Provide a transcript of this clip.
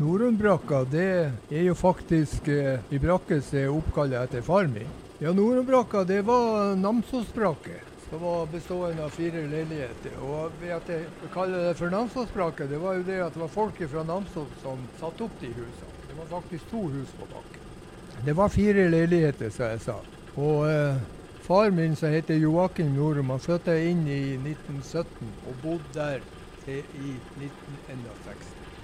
Nordenbrakka det er jo faktisk eh, ei brakke som er oppkalt etter far min. Ja, Nordenbrakka det var Namsosbrakke. Som var bestående av fire leiligheter. Og ved at jeg kaller det for Namsosbrakke, det var jo det at det var folk fra Namsos som satte opp de husene. Det var faktisk to hus på bakken. Det var fire leiligheter, som jeg sa. Og eh, far min, som heter Joakim Norum, han flytta inn i 1917 og bodde der til i 1961.